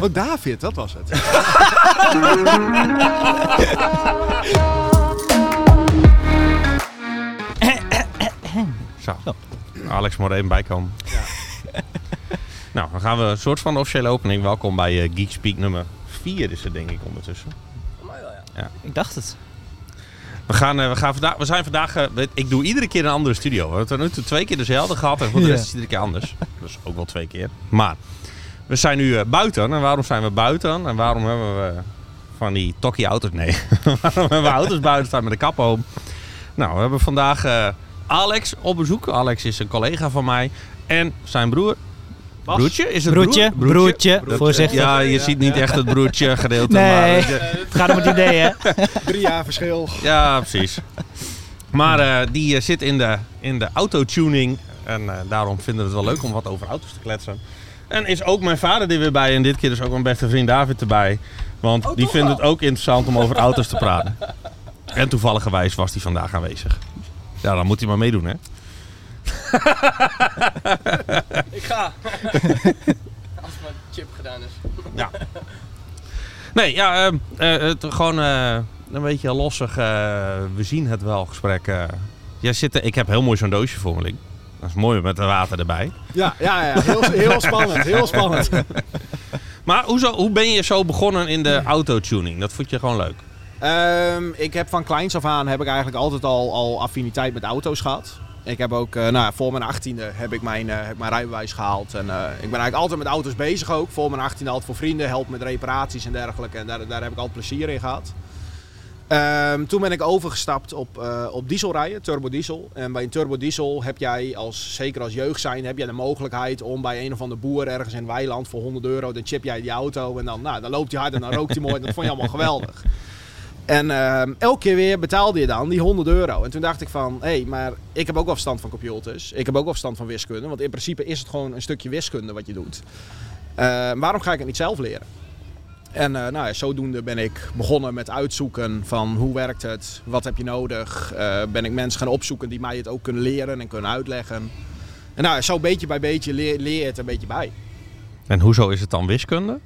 Oh, David, dat was het. Zo. Alex moet er even bij komen. nou, dan gaan we een soort van officiële opening. Welkom bij eh, Geekspeak nummer 4 is het denk ik ondertussen. Ik dacht het. We, gaan, eh, we, gaan vandaag, we zijn vandaag... eh, weet- ik doe iedere keer een andere studio. We hebben tot nu toe twee keer dezelfde gehad. En voor de Ja. rest is het iedere keer anders. Dus ook wel twee keer. Maar we zijn nu eh, buiten. En waarom zijn we buiten? En waarom hebben we van die tokkie auto's? Nee. waarom hebben we auto's buiten staan met de kap open? Nou, we hebben vandaag eh, Alex op bezoek. Alex is een collega van mij. En zijn broer. Broertje? Is het Broertje, broer? broertje, voorzichtig. Ja, je ziet niet echt het broertje gedeelte. Nee. Maar, Het gaat om het idee, hè? Drie jaar verschil. ja, precies. Maar eh, die eh, zit in de, in de autotuning. En eh, daarom vinden we het wel leuk om wat over auto's te kletsen. En is ook mijn vader er weer bij. En dit keer dus ook mijn beste vriend David erbij. Want die vindt het ook interessant om over auto's te praten. En toevalligerwijs was hij vandaag aanwezig. Ja, dan moet hij maar meedoen, hè? Ik ga. Als mijn chip gedaan is. Nee, ja, ehm, eh, het, gewoon eh, een beetje lossig. eh, we zien het wel gesprek. Jij zit, er- ik heb heel mooi zo'n doosje voor me liggen. Dat is mooi met het water erbij. Ja, ja, ja. Heel, heel spannend. Heel spannend. Maar hoezo, hoe ben je zo begonnen in de autotuning? Dat vond je gewoon leuk? Ehm, ik heb van kleins af aan heb ik eigenlijk altijd al, al affiniteit met auto's gehad. Ik heb ook, eh, nou, voor mijn achttiende heb ik mijn, eh, heb mijn rijbewijs gehaald. En eh, ik ben eigenlijk altijd met auto's bezig ook. Voor mijn achttiende altijd voor vrienden, help met reparaties en dergelijke. En daar, daar heb ik altijd plezier in gehad. Ehm, toen ben ik overgestapt op, eh, op dieselrijden, turbo diesel. En bij een turbo diesel heb jij, als, zeker als jeugd zijn, heb jij de mogelijkheid om bij een of andere boer ergens in het weiland voor 100 euro, dan chip jij die auto en dan, nou, dan loopt hij hard en dan rookt hij mooi. En dat vond je allemaal geweldig. En ehm, elke keer weer betaalde je dan die 100 euro. En toen dacht ik van, hé, hey, maar ik heb ook wel verstand van computers. Ik heb ook wel verstand van wiskunde. Want in principe is het gewoon een stukje wiskunde wat je doet. Eh, waarom ga ik het niet zelf leren? En eh, nou ja, zodoende ben ik begonnen met uitzoeken van hoe werkt het, wat heb je nodig. Eh, ben ik mensen gaan opzoeken die mij het ook kunnen leren en kunnen uitleggen. En nou, zo beetje bij beetje leer, leer je het een beetje bij. En hoezo is het dan wiskunde?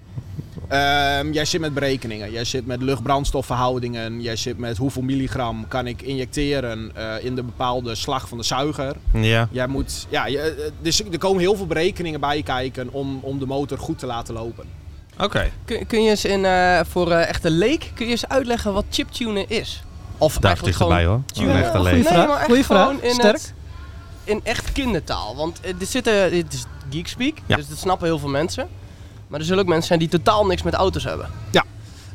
Ehm, jij zit met berekeningen, jij zit met lucht-brandstofverhoudingen, jij zit met hoeveel milligram kan ik injecteren eh, in de bepaalde slag van de zuiger. Ja. Jij moet, ja, je, dus er komen heel veel berekeningen bij kijken om, om de motor goed te laten lopen. Oké. Kun, kun je eens in, eh, voor eh, echte leek, kun je eens uitleggen wat chiptunen is? Of Daar is erbij hoor. tunen. Een echte Goeie leek. vraag. maar echt Goeie vraag. gewoon in Sterk. het- in echt kindertaal. Want eh, er zitten, dit is geekspeak, Ja. dus dat snappen heel veel mensen. Maar er zullen ook mensen zijn die totaal niks met auto's hebben.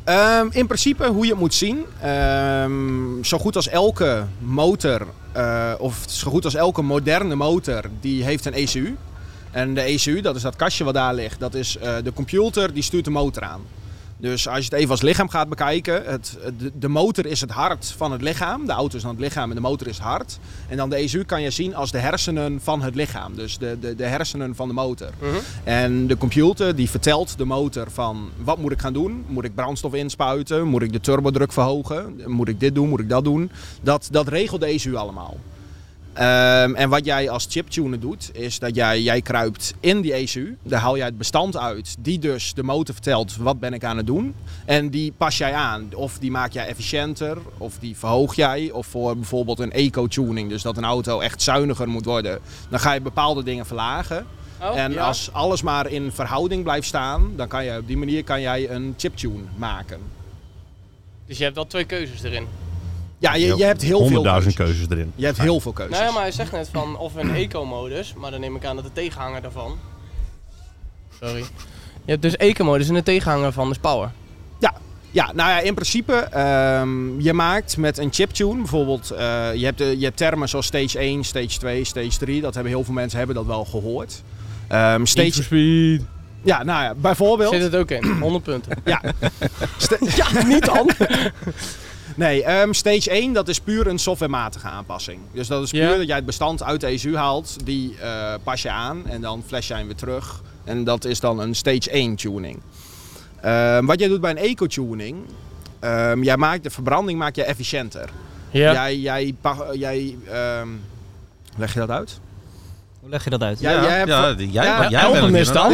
Ehm, in principe, hoe je het moet zien, ehm, zo goed als elke motor, eh, of zo goed als elke moderne motor, die heeft een ECU. En de ECU, dat is dat kastje wat daar ligt, dat is eh, de computer die stuurt de motor aan. Dus als je het even als lichaam gaat bekijken, het, de, de motor is het hart van het lichaam. De auto is dan het lichaam en de motor is het hart. En dan de ECU kan je zien als de hersenen van het lichaam. Dus de, de, de hersenen van de motor. En de computer die vertelt de motor van wat moet ik gaan doen? Moet ik brandstof inspuiten? Moet ik de turbodruk verhogen? Moet ik dit doen? Moet ik dat doen? Dat, dat regelt de ECU allemaal. Ehm, en wat jij als chiptuner doet, is dat jij, jij kruipt in die ECU. Daar haal jij het bestand uit, die dus de motor vertelt wat ben ik aan het doen. En die pas jij aan. Of die maak jij efficiënter, of die verhoog jij. Of voor bijvoorbeeld een eco-tuning, dus dat een auto echt zuiniger moet worden. Dan ga je bepaalde dingen verlagen. Oh, en ja. als alles maar in verhouding blijft staan, dan kan je op die manier kan jij een chiptune maken. Dus je hebt wel twee keuzes erin. Ja, je, je hebt heel veel keuzes. keuzes erin. Je hebt heel veel keuzes. Nou ja, maar hij zegt net van of een eco-modus, maar dan neem ik aan dat de tegenhanger daarvan. Sorry. Je hebt dus eco-modus en de tegenhanger van is power. Ja, nou ja, in principe, ehm, je maakt met een chiptune bijvoorbeeld, eh, je, hebt de, je hebt termen zoals stage 1, stage 2, stage 3. Dat hebben heel veel mensen hebben dat wel gehoord. Ehm, stage, speed. ja, nou ja, bijvoorbeeld. Zit het ook in, 100 punten. Sta- ja, niet dan. Nee, ehm, stage 1 dat is puur een softwarematige aanpassing. Dus dat is puur dat jij het bestand uit de ECU haalt, die eh, pas je aan en dan flash jij hem weer terug. En dat is dan een stage 1 tuning. Ehm, wat jij doet bij een eco-tuning, ehm, jij maakt de verbranding maak je efficiënter. Ja. Jij, jij, jij leg je dat uit? Hoe leg je dat uit? Ja, ja, jij hebt- ja, jij, Ja, jij help bent hem het eens hier dan.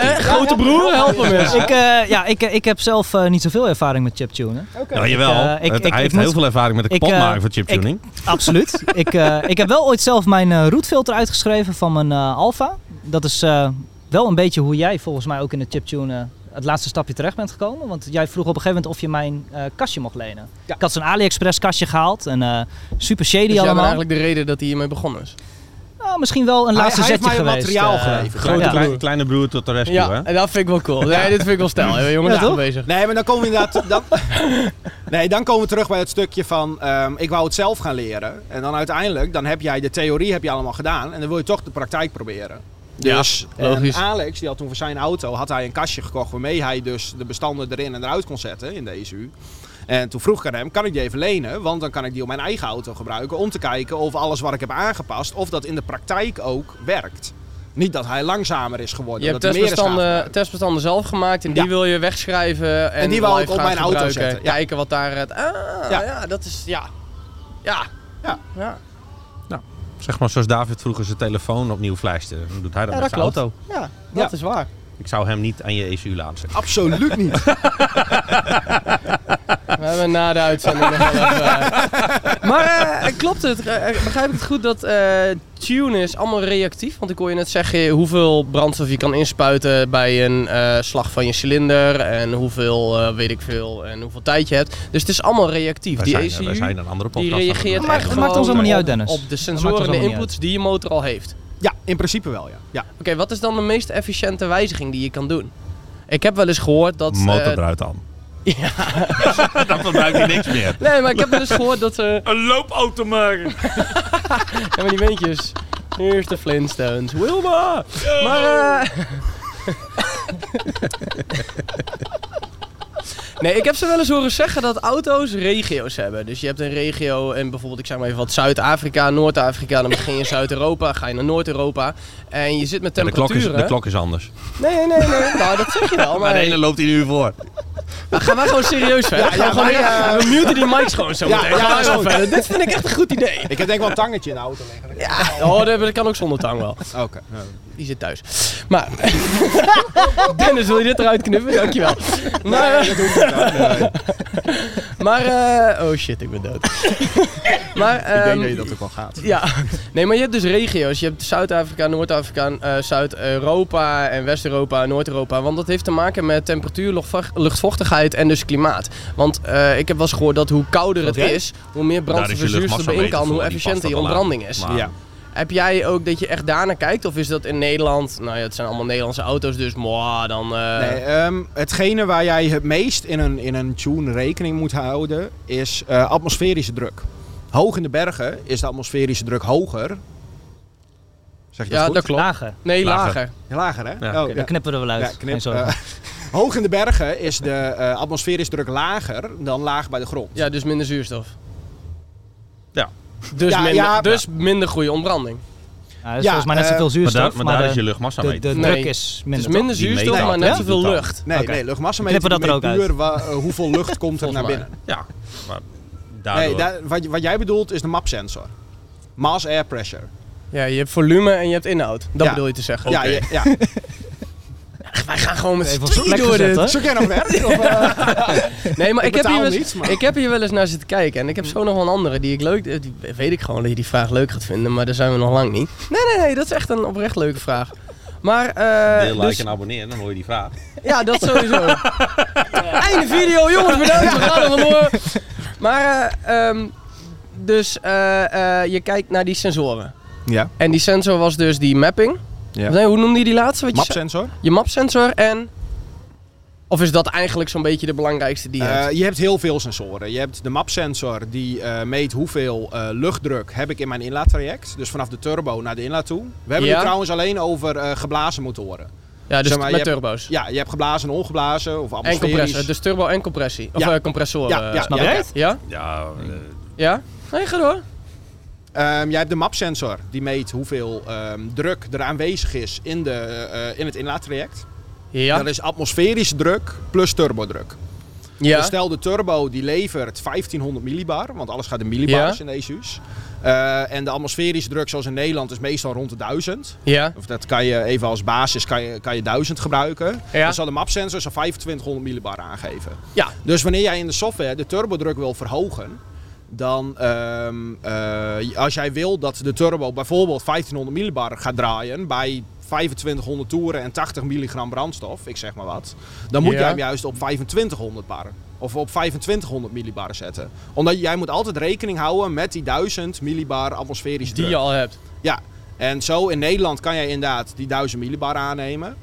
nou. Grote broer, help hem eens. Ik, eh, ja, ik, ik heb zelf eh, niet zoveel ervaring met chiptunen. Ja, jawel. Ik, eh, ik- Het- ik- hij heeft moet- heel veel ervaring met het ik, kapot eh, maken van chiptuning. Absoluut. ik, eh, ik heb wel ooit zelf mijn eh rootfilter uitgeschreven van mijn eh Alfa. Dat is eh, wel een beetje hoe jij volgens mij ook in de chiptune eh, het laatste stapje terecht bent gekomen. Want jij vroeg op een gegeven moment of je mijn eh, kastje mocht lenen. Ja. Ik had zo'n AliExpress kastje gehaald. En eh, super shady Dus bent allemaal. eigenlijk de reden dat hij hiermee begonnen is. Nou, misschien wel een Hij- laatste hij heeft zetje mij geweest. materiaal eh, geleverd. Grote ja. kleine, kleine broer tot de rescue, Ja, hè? en dat vind ik wel cool. Nee, dit vind ik wel stijl. Jongens, Ja, ja, bezig. Nee, maar dan komen we inderdaad. Dan, nee, dan komen we terug bij het stukje van. ehm, ik wou het zelf gaan leren. En dan uiteindelijk, dan heb jij de theorie heb je allemaal gedaan. En dan wil je toch de praktijk proberen. Ja, Dus logisch. Alex, die had toen voor zijn auto had hij een kastje gekocht waarmee hij dus de bestanden erin en eruit kon zetten in de ECU. En toen vroeg ik aan hem, kan ik die even lenen? Want dan kan ik die op mijn eigen auto gebruiken om te kijken of alles wat ik heb aangepast, of dat in de praktijk ook werkt. Niet dat hij langzamer is geworden. Je hebt dat meer testbestanden, testbestanden zelf gemaakt en die Ja. wil je wegschrijven. En, En die wou ik live op mijn auto zetten, ja. Kijken wat daar... het- Ah, ja. Ja. dat is... Ja. Ja. Ja. Ja, Zeg maar zoals David vroeger zijn telefoon opnieuw flaschte. Dan doet hij dat Ja, met dat zijn klopt. auto. ja dat Ja. is waar. Ik zou hem niet aan je ECU laten zetten. Absoluut niet. We hebben na de uitzending nog wel even... eh. Maar eh, klopt het? Eh, begrijp ik het goed dat eh tune is allemaal reactief? Want ik hoor je net zeggen hoeveel brandstof je kan inspuiten bij een eh, slag van je cilinder. En hoeveel, eh, weet ik veel, en hoeveel tijd je hebt. Dus het is allemaal reactief. Wij die zijn, ECU wij zijn een andere die podcast. reageert maakt ons allemaal niet uit, op- Dennis. op de Dat sensoren en de inputs die je motor al heeft. In principe wel, ja. ja. Oké, wat is dan de meest efficiënte wijziging die je kan doen? Ik heb wel eens gehoord dat... Motor eh, eruit dan. Ja. dan gebruikt hij niks meer. Nee, maar ik heb wel eens gehoord dat ze... Een loopauto maken. Ja, maar die beentjes. Hier is de Flintstones. Wilma! Maar eh... Nee, ik heb ze wel eens horen zeggen dat auto's regio's hebben. Dus je hebt een regio in bijvoorbeeld, ik zeg maar even wat, Zuid-Afrika, Noord-Afrika. Dan begin je in Zuid-Europa, ga je naar Noord-Europa. En je zit met Ja, de, klok is, temperaturen. de klok is anders. Nee, nee, nee. Nou, dat zeg je wel. Maar Maar de ene loopt hij nu voor. Nou, gaan wij gewoon serieus verder. Ja, ja, gewoon maar, we muten die mics gewoon zo Ja, meteen. ja, gewoon verder. Dit vind ik echt een goed idee. Ik heb denk wel een tangetje in de auto liggen. Ja, oh, dat dat kan ook zonder tang wel. Oké. Die zit thuis. Maar, Dennis, wil je dit eruit knippen? Dankjewel. Maar, maar eh, oh shit, ik ben dood. maar, Ik denk ehm, dat je dat ook wel gaat. ja, nee, maar je hebt dus regio's. Je hebt Zuid-Afrika, Noord-Afrika, eh, Zuid-Europa en West-Europa en Noord-Europa. Want dat heeft te maken met temperatuur, luchtvo- luchtvochtigheid en dus klimaat. Want eh, ik heb wel eens gehoord dat hoe kouder het is, hoe meer brandstof je erin kan, hoe efficiënter je ontbranding is. Maar- Ja. Heb jij ook dat je echt daarnaar kijkt? Of is dat in Nederland, nou ja, het zijn allemaal Nederlandse auto's, dus moi, dan... eh, Nee, ehm, hetgene waar jij het meest in een, in een tune rekening moet houden is eh, atmosferische druk. Hoog in de bergen is de atmosferische druk hoger. Zeg je dat ja, goed? dat klopt. Lager. Nee, Lager. lager. Hè? Ja. Oh, Oké, dan knippen we er wel uit. Ja, knip. hoog in de bergen is de eh, atmosferische druk lager dan laag bij de grond. Ja, dus minder zuurstof. Ja. Dus, Ja, minder, ja. dus minder goede ontbranding. Ja, dat is Ja, volgens mij net eh, zoveel Maar zuurstof. daar, maar daar de, is je luchtmassa mee. de Nee. druk is Het minder. is minder zuurstof, meter maar net zoveel lucht. Nee, nee, luchtmassa Knippen meten dat er ook uit. eh, hoeveel lucht komt er naar binnen. Ja, maar daardoor... Nee, daar- wat, wat jij bedoelt is de mapsensor. Mass air pressure. Ja, je hebt volume en je hebt inhoud. Dat Ja. bedoel je te zeggen. Ja, ja. Wij gaan gewoon met plek door dit. Zoek jij nog werk? Of, eh? Nee, maar Ik ik, heb, hier betaal wel eens, niets, maar- ik heb hier wel eens naar zitten kijken. En ik heb zo nog wel een andere die ik leuk... eh, Die weet ik gewoon dat je die vraag leuk gaat vinden. Maar daar zijn we nog lang niet. Nee, nee, nee. Dat is echt een oprecht leuke vraag. Maar, eh Deel, like dus- en abonneer, dan hoor je die vraag. Ja, dat sowieso. Einde video, jongens, bedankt. We gaan er vandoor. Maar, eh, ehm, dus eh, eh, je kijkt naar die sensoren. Ja. En die sensor was dus die mapping. Ja. Nee, hoe noemde je die laatste? Wat je? Mapsensor. Je mapsensor en... Of is dat eigenlijk zo'n beetje de belangrijkste die je Eh, hebt? je hebt heel veel sensoren. Je hebt de mapsensor die eh, meet hoeveel eh, luchtdruk heb ik in mijn inlaattraject. Dus vanaf de turbo naar de inlaat toe. We hebben Ja. het trouwens alleen over eh, geblazen motoren. Ja, dus zeg maar, met je hebt- turbo's. Ja, je hebt geblazen en ongeblazen of En compressor. Dus turbo en compressie. Of Ja. eh, compressor. Ja, ja, Snap ja. jij ja. Ja? Ja, Ja? Nee, ga door. Ehm, jij hebt de mapsensor die meet hoeveel ehm, druk er aanwezig is in, de, eh, in het inlaattraject. Ja. Dat is atmosferische druk plus turbodruk. Ja. Dus stel de turbo die levert 1500 millibar, want alles gaat in millibars Ja. in de ECU's. Eh, en de atmosferische druk zoals in Nederland is meestal rond de 1000. Ja. Of dat kan je even als basis kan je, kan je 1000 gebruiken. Ja. Dan zal de mapsensor zo'n 2500 millibar aangeven. Ja. Dus wanneer jij in de software de turbodruk wil verhogen, dan ehm, eh, als jij wil dat de turbo bijvoorbeeld 1500 millibar gaat draaien bij 2500 toeren en 80 milligram brandstof, ik zeg maar wat, dan moet jij hem juist op 2500 bar of op 2500 millibar zetten. Omdat jij moet altijd rekening houden met die 1000 millibar atmosferische Die druk. je al hebt. Ja, en zo in Nederland kan jij inderdaad die 1000 millibar aannemen.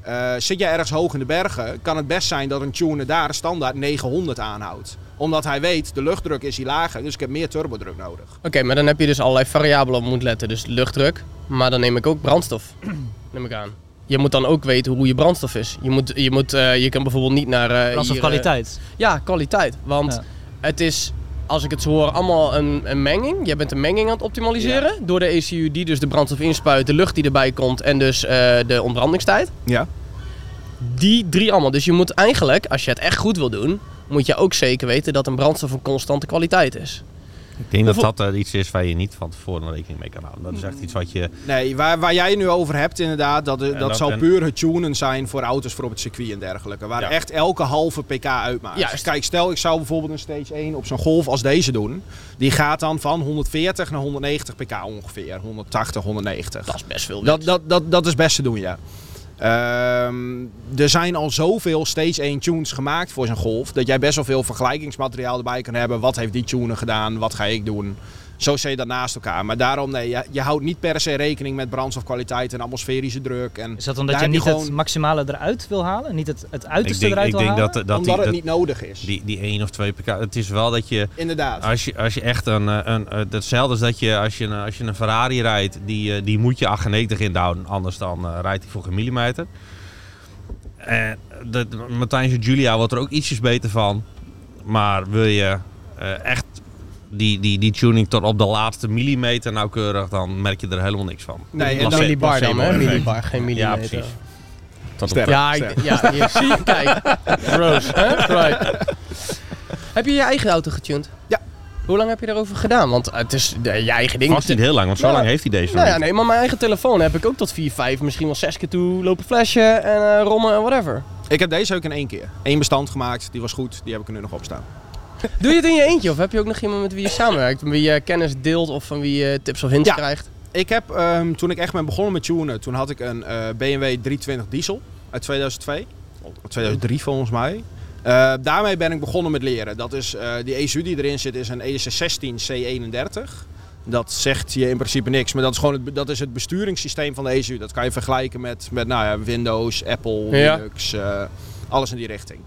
Eh, zit jij ergens hoog in de bergen, kan het best zijn dat een tuner daar standaard 900 aanhoudt. Omdat hij weet, de luchtdruk is hier lager, dus ik heb meer turbodruk nodig. Oké, maar dan heb je dus allerlei variabelen op moet letten. Dus luchtdruk, maar dan neem ik ook brandstof. neem ik aan. Je moet dan ook weten hoe je brandstof is. Je, moet, je, moet, eh, je kan bijvoorbeeld niet naar... eh, Brandstof hier, eh, kwaliteit. ja, kwaliteit. Want Ja. het is, als ik het zo hoor, allemaal een, een menging. Je bent een menging aan het optimaliseren. Door de ECU die dus de brandstof inspuit, de lucht die erbij komt en dus eh, de ontbrandingstijd. Ja. Die drie allemaal. Dus je moet eigenlijk, als je het echt goed wil doen, moet je ook zeker weten dat een brandstof een constante kwaliteit is. Ik denk dat dat eh, iets is waar je niet van tevoren rekening mee kan houden. Dat is echt iets wat je... Nee, waar, waar jij het nu over hebt inderdaad, dat, dat, dat- zal en- puur het tunen zijn voor auto's voor op het circuit en dergelijke. Waar Ja. echt elke halve pk uitmaakt. Juist. Kijk, stel ik zou bijvoorbeeld een stage 1 op zo'n golf als deze doen. Die gaat dan van 140 naar 190 pk ongeveer. 180, 190. Dat is best veel. Dat, dat, dat, dat is best te doen, ja. Ehm, er zijn al zoveel stage 1 tunes gemaakt voor zo'n golf. Dat jij best wel veel vergelijkingsmateriaal erbij kan hebben. Wat heeft die tuner gedaan? Wat ga ik doen? Zo zet je dat naast elkaar. Maar daarom, nee, je, je houdt niet per se rekening met brandstofkwaliteit en atmosferische druk. En Is dat omdat je niet je het gewoon- maximale eruit wil halen? Niet het, het uiterste denk, eruit ik wil denk halen? dat, dat, omdat die, het dat niet nodig is. die, die 1 of 2 pk... Het is wel dat je... Inderdaad. Als je, als je echt een, eh, een, een hetzelfde is dat je als je, een- als je een Ferrari rijdt, die, eh, die moet je 98 inhouden, anders dan eh, rijdt hij voor geen millimeter. En de, de Matthijs en Julia wordt er ook ietsjes beter van. Maar wil je eh, echt die, die, die tuning tot op de laatste millimeter nauwkeurig, dan merk je er helemaal niks van. Nee, en dan- millibar dan, hè? Millibar, geen Ja, millimeter. precies. Tot Sterk. Ja, ik, ja, je ziet, kijk. Rose, hè? Right. Heb je je eigen auto getuned? Ja. Hoe lang heb je daarover gedaan? Want het is de, je eigen ding. Vast niet heel lang, want zo Ja. lang heeft hij deze Nou ja, nee, maar mijn eigen telefoon heb ik ook tot 4, 5, misschien wel 6 keer toe lopen flashen en eh, rommen en whatever. Ik heb deze ook in één keer. Eén bestand gemaakt, die was goed. Die heb ik er nu nog op staan. Doe je het in je eentje of heb je ook nog iemand met wie je samenwerkt? Met wie je kennis deelt of van wie je tips of hints Ja. krijgt? Ik heb, ehm, toen ik echt ben begonnen met tunen, toen had ik een eh, BMW 320 diesel uit 2002. Of 2003 volgens mij. Eh, daarmee ben ik begonnen met leren. Dat is, eh, die ECU die erin zit is een E ESS16 C31. Dat zegt je in principe niks, maar dat is gewoon het, dat is het besturingssysteem van de ECU. Dat kan je vergelijken met, met nou ja, Windows, Apple, Ja. Linux, alles in die richting.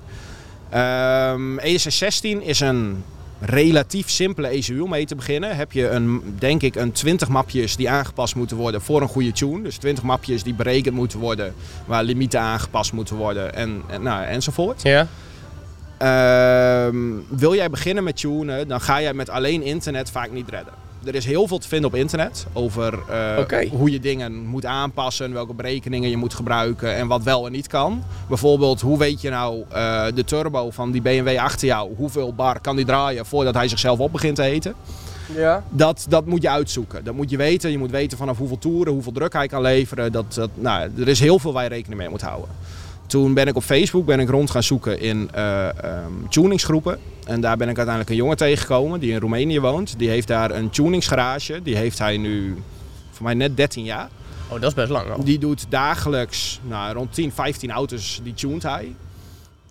Ehm ESS16 is een relatief simpele ECU om mee te beginnen. Heb je een, denk ik een 20 mapjes die aangepast moeten worden voor een goede tune. Dus 20 mapjes die berekend moeten worden, waar limieten aangepast moeten worden en, en, nou, enzovoort. Ja. Ehm, wil jij beginnen met tunen, dan ga jij met alleen internet vaak niet redden. Er is heel veel te vinden op internet over eh, hoe je dingen moet aanpassen, welke berekeningen je moet gebruiken en wat wel en niet kan. Bijvoorbeeld, hoe weet je nou eh, de turbo van die BMW achter jou, hoeveel bar kan die draaien voordat hij zichzelf op begint te eten? Ja. Dat, dat moet je uitzoeken. Dat moet je weten. Je moet weten vanaf hoeveel toeren, hoeveel druk hij kan leveren. Dat, dat, nou, er is heel veel waar je rekening mee moet houden. Toen ben ik op Facebook ben ik rond gaan zoeken in ehm, tuningsgroepen. En daar ben ik uiteindelijk een jongen tegengekomen die in Roemenië woont. Die heeft daar een tuningsgarage. Die heeft hij nu voor mij net 13 jaar. Oh, dat is best lang al. Die doet dagelijks nou, rond 10, 15 auto's, die tuned hij.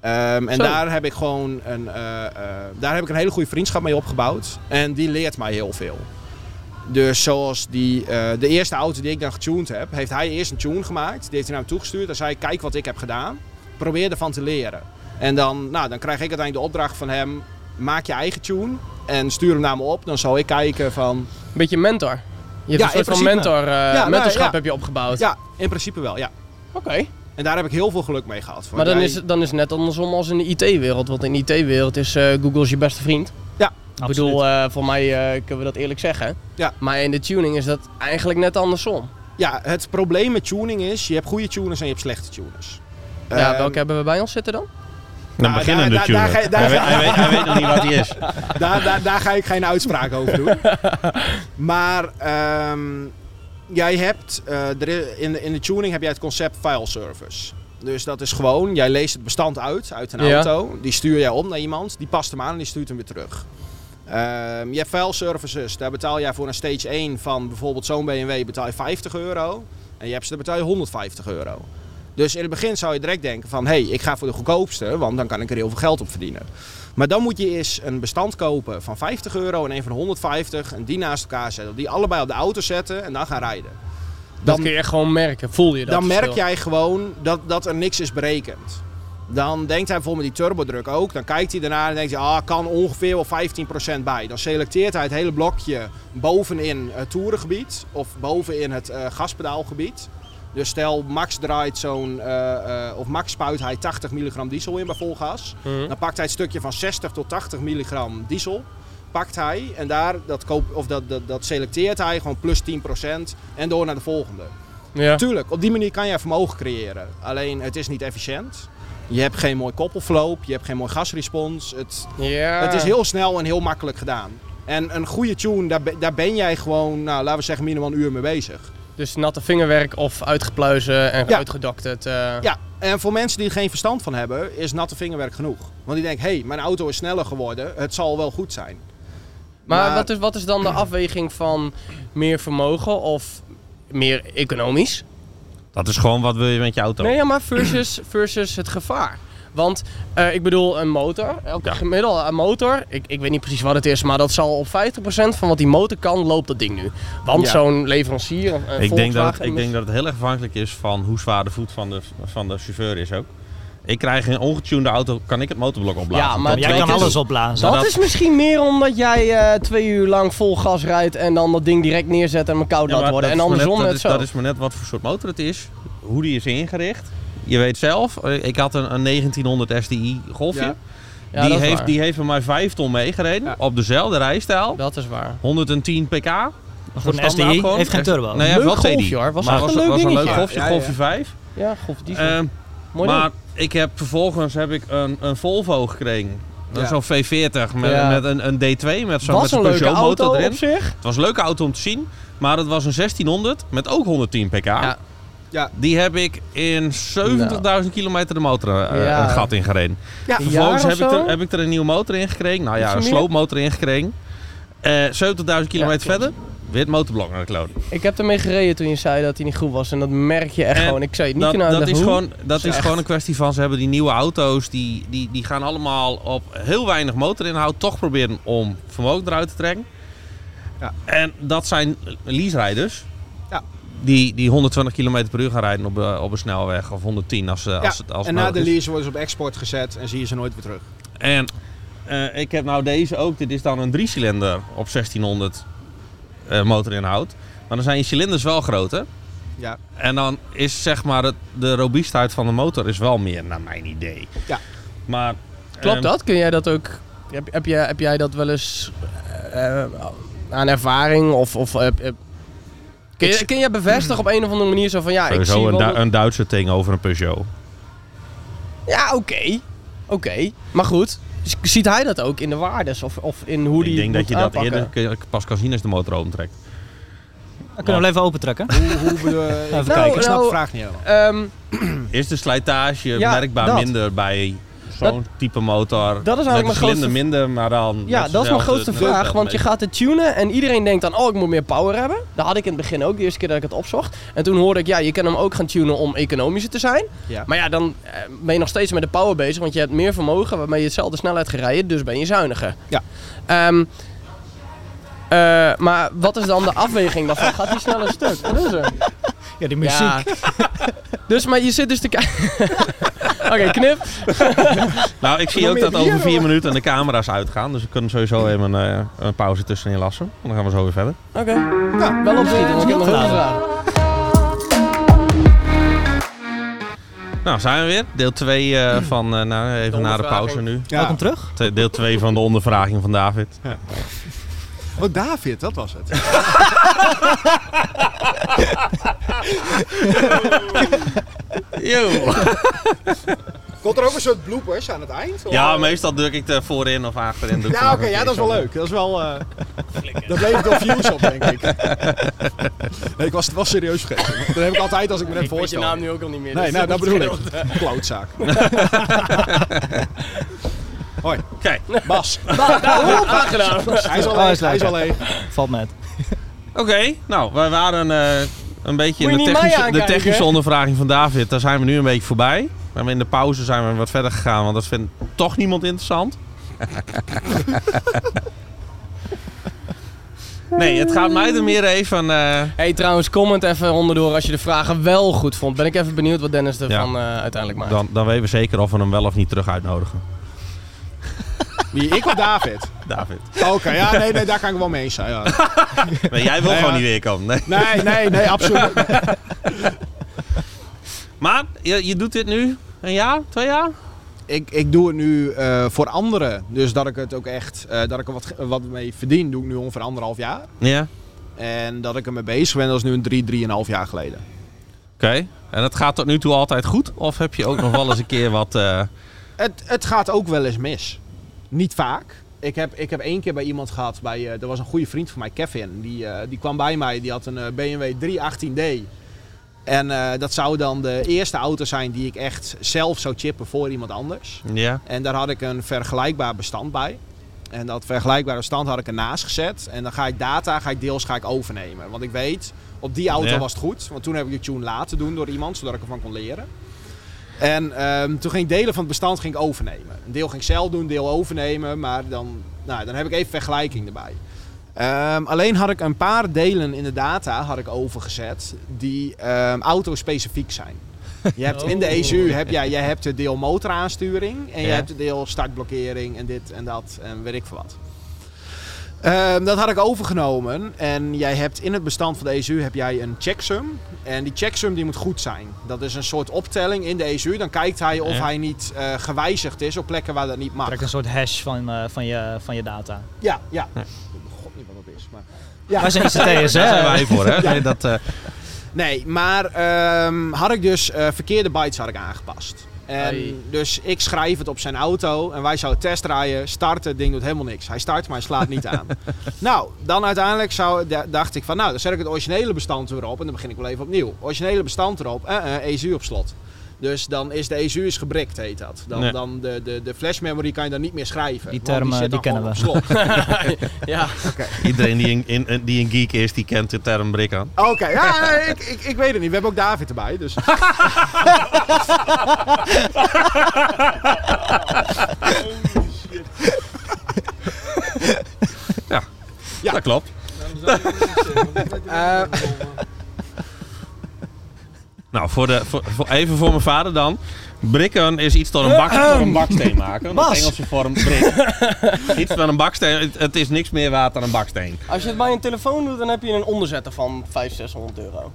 Ehm, en Zo. daar heb ik gewoon een, eh, eh, daar heb ik een hele goede vriendschap mee opgebouwd. En die leert mij heel veel. Dus zoals die, eh, de eerste auto die ik dan getuned heb, heeft hij eerst een tune gemaakt. Die heeft hij naar me toegestuurd. En zei, kijk wat ik heb gedaan. Probeer ervan te leren. En dan, nou, dan krijg ik uiteindelijk de opdracht van hem, maak je eigen tune. En stuur hem naar me op. Dan zal ik kijken van, Een beetje mentor. Je hebt Ja, een soort van mentor, eh, nou, mentorschap ja. heb je opgebouwd. ja, in principe wel, ja. Oké. En daar heb ik heel veel geluk mee gehad. Maar dan is, het, dan is het net andersom als in de IT-wereld. Want in de IT-wereld is eh, Google je beste vriend. Ik bedoel, eh, voor mij kunnen we dat eerlijk zeggen. Ja. Maar in de tuning is dat eigenlijk net andersom. Ja, het probleem met tuning is, je hebt goede tuners en je hebt slechte tuners. ja, Ehm, welke hebben we bij ons zitten dan? Dan Nou, beginnen daar- de daar- tuner. daar- Hij, weet, daar- hij, weet, hij weet nog niet wat hij is. daar, daar, daar ga ik geen uitspraak over doen. maar ehm, jij hebt, eh, er in, de, in de tuning heb jij het concept file service. Dus dat is gewoon, jij leest het bestand uit, uit een Ja. auto. Die stuur jij op naar iemand, die past hem aan en die stuurt hem weer terug. Ehm, je hebt file services, daar betaal jij voor een stage 1 van bijvoorbeeld zo'n BMW betaal je 50 euro. En je hebt ze, daar betaal je 150 euro. Dus in het begin zou je direct denken van, hé, hey, ik ga voor de goedkoopste, want dan kan ik er heel veel geld op verdienen. Maar dan moet je eens een bestand kopen van 50 euro en een van 150 en die naast elkaar zetten. Die allebei op de auto zetten en dan gaan rijden. Dat Dan, kun je echt gewoon merken. Voel je dat dan merk jij gewoon dat, dat er niks is berekend. Dan denkt hij bijvoorbeeld met die turbodruk ook. Dan kijkt hij daarna en denkt hij, ah, kan ongeveer wel 15% bij. Dan selecteert hij het hele blokje bovenin het toerengebied of bovenin het eh, gaspedaalgebied. Dus stel, Max draait zo'n, eh, eh, of Max spuit hij 80 milligram diesel in bij vol gas. Mhm. Dan pakt hij het stukje van 60 tot 80 milligram diesel. Pakt hij en daar, dat, koop, of dat, dat, dat selecteert hij gewoon plus 10% en door naar de volgende. Ja. Tuurlijk, op die manier kan je vermogen creëren. Alleen het is niet efficiënt. Je hebt geen mooi koppelverloop, je hebt geen mooi gasrespons. Het, ja. het is heel snel en heel makkelijk gedaan. En een goede tune, daar, daar ben jij gewoon, nou, laten we zeggen, minimaal een uur mee bezig. Dus natte vingerwerk of uitgepluizen en Ja. uitgedokterd. eh Ja, en voor mensen die er geen verstand van hebben, is natte vingerwerk genoeg. Want die denken, hé, hey, mijn auto is sneller geworden, het zal wel goed zijn. Maar, Maar- Wat, is, wat is dan de afweging van meer vermogen of meer economisch? Dat is gewoon wat wil je met je auto. Nee, ja, maar versus, versus het gevaar. Want eh, ik bedoel, een motor, elke Ja. gemiddelde een motor, ik, ik weet niet precies wat het is, maar dat zal op 50% van wat die motor kan, loopt dat ding nu. Want Ja. zo'n leverancier, ik, denk dat, het- ik denk dat het heel erg afhankelijk is van hoe zwaar de voet van de, van de chauffeur is ook. Ik krijg een ongetunede auto, kan ik het motorblok opblazen. Ja, maar Dat jij kan alles opblazen. Dat dat- is misschien meer omdat jij eh, twee uur lang vol gas rijdt en dan dat ding direct neerzet en me koud Ja, laat worden. En andersom net, net dat, zo. is, dat is maar net wat voor soort motor het is, hoe die is ingericht. Je weet zelf, eh, ik had een, een 1900 SDI Golfje. Ja. Ja, die, heeft, waar. die heeft bij mij 5 ton meegereden Ja. op dezelfde rijstijl. Dat is waar. 110 pk. Voor een SDI gewoon. heeft geen turbo. Nee, hij heeft Leuk wel golfje, hoor. Was maar was, een leuk was een leuk golfje, golfje ja. 5. Ja, golf diesel. Ehm, Mooi maar ding. ik heb vervolgens heb ik een, een Volvo gekregen. Ja. Zo'n V40 met, Ja. met een, een D2 met zo'n Peugeot auto motor erin. op zich. Het was een leuke auto om te zien, maar het was een 1600 met ook 110 pk. Ja. Ja. Die heb ik in 70.000 kilometer de motor eh, Ja. een gat ingereden. Ja, Een Vervolgens heb ik, er, heb ik er een nieuwe motor in gekregen. Nou ja, een sloopmotor in gekregen. Eh 70.000 kilometer klopt. verder, weer het motorblok naar de kloot. Ik heb ermee gereden toen je zei dat hij niet goed was. En dat merk je echt En gewoon. Ik zei het niet Dat, kunnen dat is, hoe. gewoon, dat is gewoon een kwestie van, ze hebben die nieuwe auto's, die, die, die gaan allemaal op heel weinig motorinhoud toch proberen om vermogen eruit te trekken. Ja. En dat zijn leaserijders. Ja. Die, die 120 km per uur gaan rijden op, eh, op een snelweg of 110 als, eh, als, het als en na de lease worden ze op export gezet en zie je ze nooit weer terug. En eh, ik heb nou deze ook. Dit is dan een driecilinder op 1600 eh, motorinhoud. Maar dan zijn je cilinders wel groot, hè? Ja. En dan is zeg maar het, de robuustheid van de motor is wel meer, naar mijn idee. Ja. Maar... Klopt ehm, dat? Kun jij dat ook... Heb, heb, jij, heb jij dat wel eens aan ervaring? Of, of heb- heb- kun, je, kun jij bevestigen op een of andere manier zo van... Ja, ik zie een, Du- dat- een Duitse ting over een Peugeot. Ja, oké. Oké. Maar goed. Ziet hij dat ook in de waardes? Of, of in hoe die ik denk dat je dat aanpakken? eerder kun je- pas kan zien als de motor opentrekt. Dan kunnen we hem even opentrekken. Hoe, hoe je? Even ik, kijken. ik snap de Nou, vraag niet helemaal. Ehm, Is de slijtage Ja, merkbaar dat. minder bij zo'n type motor? Dat is eigenlijk mijn grootste- minder, maar dan... ja, dat is mijn grootste vraag. Want je gaat het tunen en iedereen denkt dan... Oh, ik moet meer power hebben. Dat had ik in het begin ook. De eerste keer dat ik het opzocht. En toen hoorde ik... Ja, je kan hem ook gaan tunen om economischer te zijn. Ja. Maar ja, dan eh, ben je nog steeds met de power bezig. Want je hebt meer vermogen waarmee je hetzelfde snelheid gaat rijden. Dus ben je zuiniger. Ja. Ehm, eh, maar wat is dan de afweging daarvan? Gaat die sneller stuk? Wat is er? Ja, die muziek. Ja. dus, maar je zit dus te kijken... Oké, knip. Nou, ik zie ook dat over vier minuten de camera's uitgaan. Dus we kunnen sowieso even een, eh, een pauze tussenin lassen. En dan gaan we zo weer verder. Oké. Nou, wel opschieten, want ik heb nog vragen. Nou, zijn we weer. Deel 2 van, eh, nou, even na de pauze nu. Ja. Welkom terug. Te- Deel 2 van de ondervraging van David. Oh, David, dat was het. Yo. Komt er ook een soort bloopers aan het eind? Of- Ja, meestal druk ik er voorin of achterin. Doe ik Ja, oké, ja, dat is wel leuk. Dat is wel... eh dat levert wel views op, denk ik. nee, ik was het wel serieus vergeten. Dat heb ik altijd als ik me net Ik weet je voorstel. naam nu ook al niet meer. Nee, dus nou, dat bedoel ik. Klootzaak. Hoi, Kijk, Bas. Graag gedaan. Hij is al leeg, is hij is al leeg. Valt met. oké. Nou, wij waren eh, een beetje in de technische, de technische ondervraging van David. Daar zijn we nu een beetje voorbij. Maar in de pauze zijn we wat verder gegaan, want dat vindt toch niemand interessant. nee, het gaat mij er meer even... eh, Hey, trouwens, comment even onderdoor als je de vragen wel goed vond. Ben ik even benieuwd wat Dennis ervan Ja. eh, uiteindelijk maakt. dan, dan weten we zeker of we hem wel of niet terug uitnodigen. Wie, ik of David? David. Oké, ja, nee, nee, daar kan ik wel mee eens zijn. Ja. Maar jij wil Nee, gewoon ja. niet weer komen. Nee. Nee, nee, nee, absoluut. Maar je, je doet dit nu een jaar, twee jaar? ik, ik doe het nu eh, voor anderen. Dus dat ik het ook echt, eh, dat ik er wat, wat mee verdien, doe ik nu ongeveer anderhalf jaar. Ja. En dat ik ermee bezig ben, dat is nu een drie, drieënhalf jaar geleden. Oké. En het gaat tot nu toe altijd goed? Of heb je ook nog wel eens een keer wat... eh, Het, het gaat ook wel eens mis. Niet vaak. Ik heb, ik heb één keer bij iemand gehad, bij, eh er was een goede vriend van mij, Kevin. Die, eh, die kwam bij mij, die had een eh, BMW 318D. En dat zou dan de eerste auto zijn die ik echt zelf zou chippen voor iemand anders. Ja. En daar had ik een vergelijkbaar bestand bij. En dat vergelijkbare bestand had ik ernaast gezet. En dan ga ik data ga ik deels ga ik overnemen. Want ik weet, op die auto Ja. was het goed. Want toen heb ik de tune laten doen door iemand, zodat ik ervan kon leren. En ehm, toen ging ik delen van het bestand ging ik overnemen. Een deel ging ik zelf doen, een deel overnemen. Maar dan, nou, dan heb ik even vergelijking erbij. Ehm, alleen had ik een paar delen in de data had ik overgezet die ehm autospecifiek zijn. Je hebt in de ECU heb jij, jij hebt het deel motoraansturing en je Ja. hebt het deel startblokkering en dit en dat en weet ik veel wat. Ehm, dat had ik overgenomen en jij hebt in het bestand van de ECU heb jij een checksum en die checksum die moet goed zijn. Dat is een soort optelling in de ECU. Dan kijkt hij of Ja. hij niet eh, gewijzigd is op plekken waar dat niet mag. Trek een soort hash van, eh, van, je, van je data. Ja, ja. God niet wat dat is, maar ja. Wij zijn ICT'ers, Daar zijn hè? wij voor, hè? Nee, dat, eh, Nee, maar ehm, had ik dus eh, verkeerde bytes had ik aangepast. En dus ik schrijf het op zijn auto en wij zouden testrijden, starten, het ding doet helemaal niks. Hij start, maar hij slaat niet aan. nou, dan uiteindelijk zou, da- dacht ik van nou, dan zet ik het originele bestand erop en dan begin ik wel even opnieuw. Originele bestand erop, eh, ECU op slot. Dus dan is de ECU is gebrikt, heet dat. Dan, Ja. dan de, de, de flash memory kan je dan niet meer schrijven. Die term, die kennen slot. ja, iedereen die een, in- die een geek is, die kent de term brik aan. Oké, ja, ik, ik, ik weet het niet. We hebben ook David erbij, dus... Ja. Dat klopt. Eh, Nou, voor de, voor, voor- even voor mijn vader dan. Brikken is iets door een, bak, door een baksteen maken. Een Bas. Engelse vorm brik. iets met een baksteen. Het, het is niks meer waard dan een baksteen. als je het bij een telefoon doet, dan heb je een onderzetter van 500, 600 euro.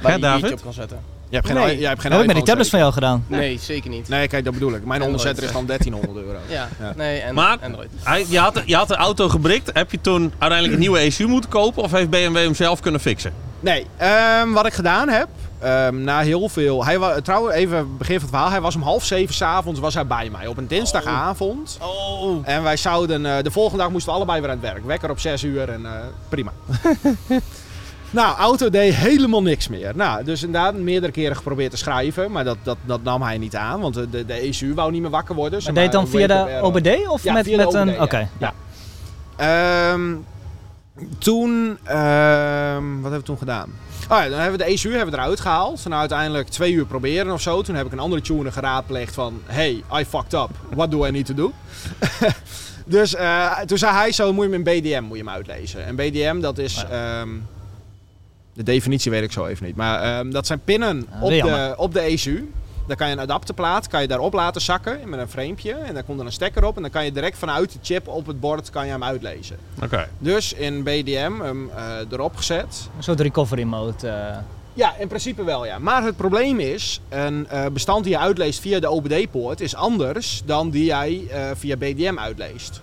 Waar Ja, je David? YouTube kan zetten. je hebt geen, Nee. jij hebt geen heb ik met die tablets van jou gedaan. Nee, zeker niet. Nee, kijk, dat bedoel ik. Mijn Android. onderzetter is dan 1300 euro. Ja, Ja. nee, en Maar- Android. Hij, je, had, de- je had de auto gebrikt. Heb je toen uiteindelijk een nieuwe ECU moeten kopen? Of heeft BMW hem zelf kunnen fixen? Nee, ehm, wat ik gedaan heb, ehm, na heel veel... Hij was, trouwens, even begin van het verhaal. Hij was om half zeven s'avonds was hij bij mij. Op een dinsdagavond. Oh. En wij zouden... eh, de volgende dag moesten we allebei weer aan het werk. Wekker op 6 uur en eh, prima. nou, auto deed helemaal niks meer. Nou, dus inderdaad meerdere keren geprobeerd te schrijven. Maar dat, dat, dat nam hij niet aan. Want de, de, de ECU wou niet meer wakker worden. Maar deed dan een via de. OBD of Ja, met, met een... OBD, Oké, ja. ja. Ehm, toen, ehm, wat hebben we toen gedaan? Oh ja, dan hebben we de ECU hebben we eruit gehaald. Nou, uiteindelijk twee uur proberen of zo. Toen heb ik een andere tuner geraadpleegd van... Hey, I fucked up. What do I need to do? dus eh, toen zei hij zo, moet je hem in BDM moet je hem uitlezen. En BDM, dat is... ehm, de definitie weet ik zo even niet. Maar ehm, dat zijn pinnen Ah, op, de, op de ECU. Dan kan je een adapterplaat kan je daarop laten zakken met een framepje. En dan komt er een stekker op. En dan kan je direct vanuit de chip op het bord kan je hem uitlezen. Oké. Dus in BDM hem eh, erop gezet. Een soort recovery mode. eh. Ja, in principe wel ja. Maar het probleem is, een eh, bestand die je uitleest via de OBD-poort is anders dan die jij eh, via BDM uitleest.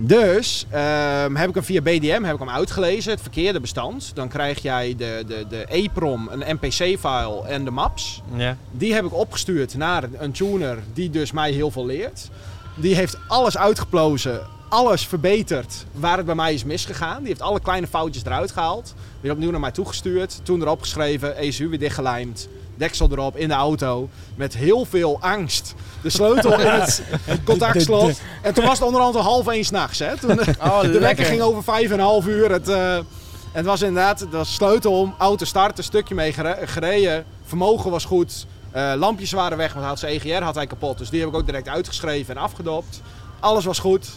Dus ehm, heb ik hem via BDM heb ik hem uitgelezen, het verkeerde bestand. Dan krijg jij de, de, de EEPROM, een NPC-file en de maps. Ja. Die heb ik opgestuurd naar een tuner die dus mij heel veel leert. Die heeft alles uitgeplozen, alles verbeterd waar het bij mij is misgegaan. Die heeft alle kleine foutjes eruit gehaald. Weer opnieuw naar mij toegestuurd. Toen erop geschreven, ECU weer dichtgelijmd. Deksel erop in de auto. Met heel veel angst. De sleutel in het contactslot. En toen was het onderhand al half één s'nachts. Toen Oh, de wekker lekker. ging over vijf en een half uur. Het, eh, het was inderdaad was sleutel om, auto starten, stukje mee gere- gereden. Vermogen was goed. Eh, lampjes waren weg, want had zijn EGR had hij kapot. Dus die heb ik ook direct uitgeschreven en afgedopt. Alles was goed.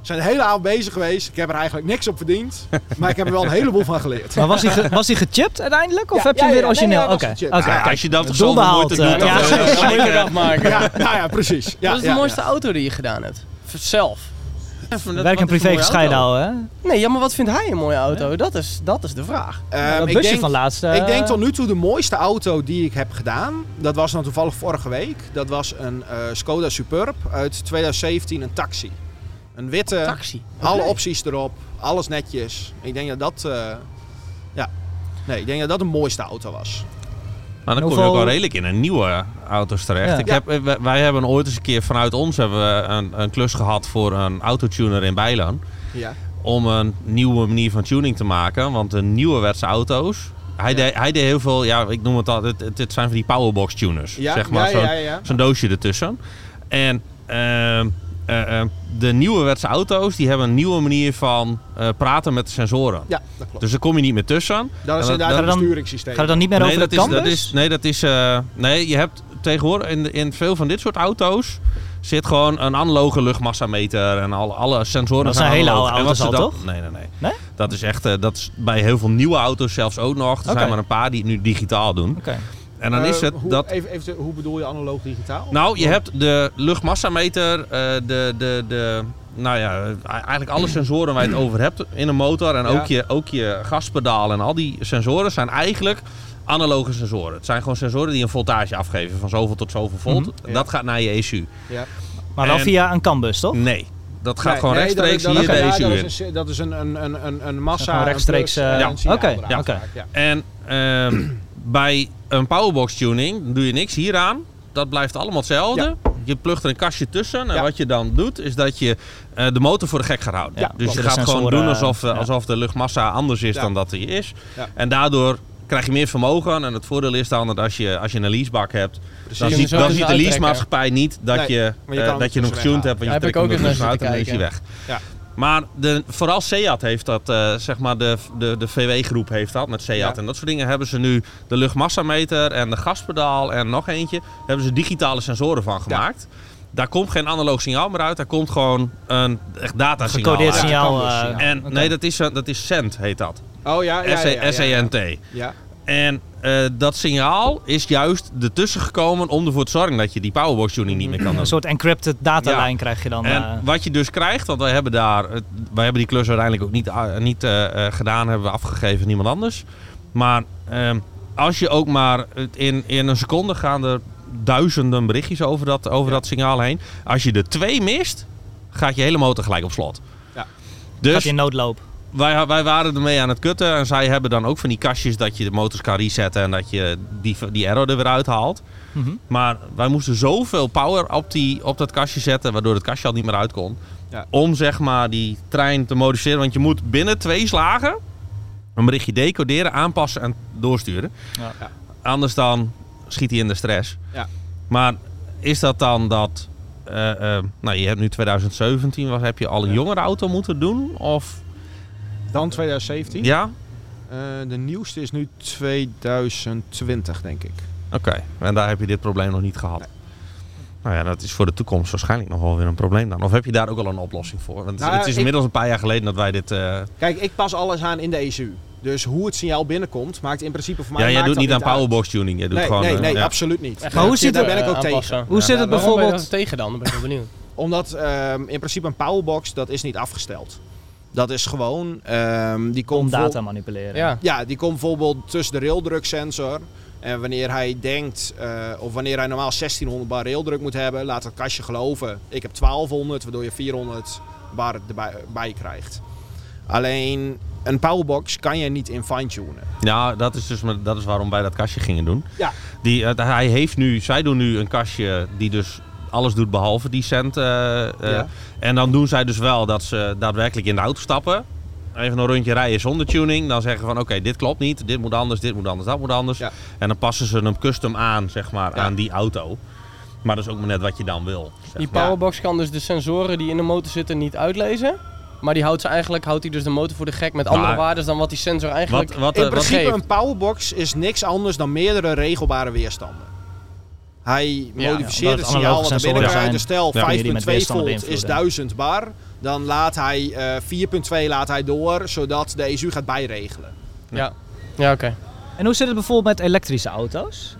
We zijn de hele avond bezig geweest. Ik heb er eigenlijk niks op verdiend. Maar ik heb er wel een heleboel van geleerd. Maar was hij, ge- was hij gechipt uiteindelijk? Of Ja, heb je ja, hem weer origineel? Oké, oké. Ja, Als je dat toch doet, eh, dan ja. eh, afmaken. Ja, nou ja, precies. Ja, Wat is de mooiste ja. auto die je gedaan hebt? Zelf. dat- Werk en privé een gescheiden houden, hè? Nee, ja, maar wat vindt hij een mooie auto? Dat, is, dat is de vraag. Ehm, dat ik busje denk- van laatst. eh, Ik denk tot nu toe de mooiste auto die ik heb gedaan. Dat was dan toevallig vorige week. Dat was een eh, Skoda Superb uit 2017, een taxi. Een witte, Taxi. alle opties erop, alles netjes. Ik denk dat dat, eh, ja, nee, ik denk dat dat de mooiste auto was. Maar dan kom je ook wel redelijk in een nieuwe auto's terecht. Ja. Ik heb, eh, wij- wij hebben ooit eens een keer vanuit ons hebben we een, een klus gehad voor een autotuner in Bijlaan. Ja, Om een nieuwe manier van tuning te maken. Want de nieuwerwetse auto's. Hij, Ja. deed, hij deed heel veel, ja, ik noem het al, het, het, het zijn van die powerbox tuners. ja, zeg maar, ja, zo'n ja, ja. zo'n doosje ertussen. En ehm, eh, eh, de nieuwerwetse auto's die hebben een nieuwe manier van eh, praten met de sensoren. Ja, dat klopt. Dus daar kom je niet meer tussen. dat is inderdaad dat- een besturingssysteem. Gaat het dan niet meer nee, over dat de is, dat is, nee, dat is. eh, nee, je hebt tegenwoordig in, in veel van dit soort auto's zit gewoon een analoge luchtmassameter en alle, alle sensoren. Dat zijn zijn hele oude auto's al, toch? Nee, nee, nee. Nee? Dat is echt. eh, dat is bij heel veel nieuwe auto's zelfs ook nog. Er zijn maar een paar die het nu digitaal doen. Oké. En dan Eh, is het hoe, dat. Even, even, hoe bedoel je analoog digitaal? Nou, je hebt de luchtmassameter, eh, de, de, de, nou ja, eh, eigenlijk alle sensoren waar je het over hebt in een motor. En Ja. ook, je, ook je gaspedaal en al die sensoren zijn eigenlijk analoge sensoren. Het zijn gewoon sensoren die een voltage afgeven van zoveel tot zoveel volt. Mhm. Ja. Dat gaat naar je ECU. Ja. Maar wel En- via een canbus, toch? Nee, dat gaat Nee, gewoon nee, rechtstreeks dat, hier dat, de ja, ECU dat in. is een, dat is een, een, een, massa. Rechtstreeks, een plus, eh, en een signaal oké, ja. En ehm, bij een powerbox tuning doe je niks hieraan. Dat blijft allemaal hetzelfde. Je plugt er een kastje tussen. En Ja. wat je dan doet, is dat je eh, de motor voor de gek gaat houden. Ja, dus klopt. je gaat gewoon doen alsof, alsof de luchtmassa anders is dan dat die is. En daardoor krijg je meer vermogen. En het voordeel is dan dat als je, als je een leasebak hebt, dan Precies. ziet, dan dus ziet de leasemaatschappij niet dat Nee, je, eh, dat je hem hem getuned hebt. Want Ja, je trekt ook hem er naar uit en dan is hij zitten weg. Ja. Maar de, vooral Seat heeft dat, eh, zeg maar de, de, de VW-groep heeft dat met Seat. Ja. En dat soort dingen hebben ze nu de luchtmassameter en de gaspedaal en nog eentje. Hebben ze digitale sensoren van gemaakt. Daar komt geen analoog signaal meer uit. Daar komt gewoon een echt datasignaal Gecodeerd signaal. Eh, ja. En nee, dat is, dat is SENT heet dat. Oh ja, ja, ja, ja, ja, S-E-N-T. Ja, En eh, dat signaal is juist ertussen gekomen om ervoor te zorgen dat je die powerbox tuning niet meer kan doen. Een soort encrypted datalijn krijg je dan. En eh, wat je dus krijgt, want wij hebben daar, het- wij hebben die klus uiteindelijk ook niet, niet eh, eh, gedaan, hebben we afgegeven aan niemand anders. Maar ehm, als je ook maar het in, in een seconde gaan er duizenden berichtjes over dat, over Ja. dat signaal heen. Als je er twee mist, gaat je hele motor gelijk op slot. Ja. Dus gaat je in noodloop. Wij, wij waren ermee aan het kutten en zij hebben dan ook van die kastjes dat je de motors kan resetten en dat je die, die error er weer uithaalt. Mhm. Maar wij moesten zoveel power op, die, op dat kastje zetten, waardoor het kastje al niet meer uit kon. Ja. Om zeg maar die trein te modificeren. Want je moet binnen twee slagen een berichtje decoderen, aanpassen en doorsturen. Ja. Ja. Anders dan schiet hij in de stress. Ja. Maar is dat dan dat... eh, eh, nou, je hebt nu 2017, wat heb je al een Ja. jongere auto moeten doen? Of dan 2017. ja? Eh, de nieuwste is nu 2020, denk ik. Oké, en daar heb je dit probleem nog niet gehad. Nou ja, dat is voor de toekomst waarschijnlijk nog wel weer een probleem dan. Of heb je daar ook al een oplossing voor? Want Nou, het is ik- inmiddels een paar jaar geleden dat wij dit... eh, Kijk, ik pas alles aan in de ECU. Dus hoe het signaal binnenkomt, maakt in principe voor mij. ja, jij maakt doet niet aan powerbox tuning. Jij doet Nee, gewoon... nee, eh, nee, ja. absoluut niet. Maar hoe zit Daar het- ben ik ook tegen. Hoe zit het bijvoorbeeld- daar tegen dan? Dan ben ik wel benieuwd. Omdat ehm, in principe een powerbox, dat is niet afgesteld. Dat is gewoon, ehm, die komt Om data manipuleren. Ja. Ja, die komt bijvoorbeeld tussen de raildruksensor. En wanneer hij denkt, eh, of wanneer hij normaal 1600 bar raildruk moet hebben, laat het kastje geloven. Ik heb 1200, waardoor je 400 bar erbij bij krijgt. Alleen een powerbox kan je niet in fine-tunen. Ja, dat is dus dat is waarom wij dat kastje gingen doen. Ja. Die, eh, hij heeft nu, zij doen nu een kastje die dus alles doet behalve die cent. eh, eh, Ja. En dan doen zij dus wel dat ze daadwerkelijk in de auto stappen. Even een rondje rijden zonder tuning. Dan zeggen van oké, dit klopt niet. Dit moet anders, dit moet anders, dat moet anders. Ja. En dan passen ze hem custom aan, zeg maar, Ja. aan die auto. Maar dat is ook maar net wat je dan wil. zeg Die maar. powerbox kan dus de sensoren die in de motor zitten niet uitlezen. Maar die houdt ze eigenlijk, houdt hij dus de motor voor de gek met andere Maar- waarden dan wat die sensor eigenlijk Wat, wat, In eh, wat, principe geeft. een powerbox is niks anders dan meerdere regelbare weerstanden. Hij modificeert het het signaal wat er binnenkrijgt. zijn, Dus stel Ja. kun je die met 5.2 weerstanden volt is beïnvloeden. 1000 bar. Dan laat hij eh 4.2 laat hij door, zodat de ECU gaat bijregelen. Ja, ja oké. En hoe zit het bijvoorbeeld met elektrische auto's?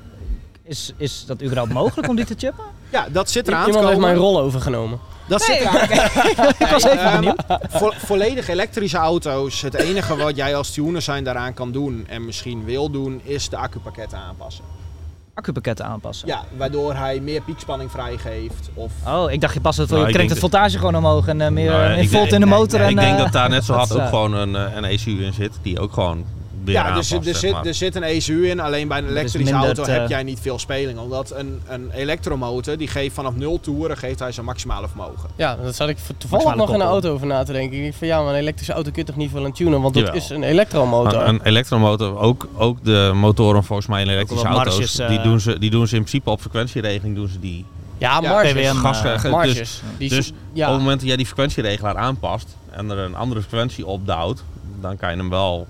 Is, is dat überhaupt mogelijk om die te chippen? Ja, dat zit eraan te Iemand heeft mijn rol overgenomen. Dat zit eraan. Ik was even benieuwd. Vo- volledig elektrische auto's. Het enige wat jij als tuner zijn daaraan kan doen en misschien wil doen, is de accupakketten aanpassen. Accupakketten aanpassen. Ja, waardoor hij meer piekspanning vrijgeeft. Of Oh, ik dacht je past het, Nou, je denk het voltage gewoon omhoog en eh, meer Nou, eh, in volt denk- in de motor. nee, en, ik denk eh, dat daar net zo hard ook gewoon een, eh, een ECU in zit. Die ook gewoon ja, dus er, zit, er zit een ECU in. Alleen bij een is elektrische auto te- heb jij niet veel speling. Omdat een, een elektromotor, die geeft vanaf 0 toeren geeft hij zijn maximale vermogen. Ja, daar zat ik toevallig Maximale nog in de auto over na te denken. Ik dacht van ja, maar een elektrische auto kun je toch niet veel aan tunen, want dat Jawel. is een elektromotor. Een, een elektromotor, ook, ook de motoren volgens mij in elektrische auto's, marges, eh, die, doen ze, die doen ze in principe op frequentieregeling doen ze die. ja, Ja, marges. PWM, gas, eh, dus. Die dus op ja. het moment dat jij die frequentieregelaar aanpast en er een andere frequentie opduwt, dan kan je hem wel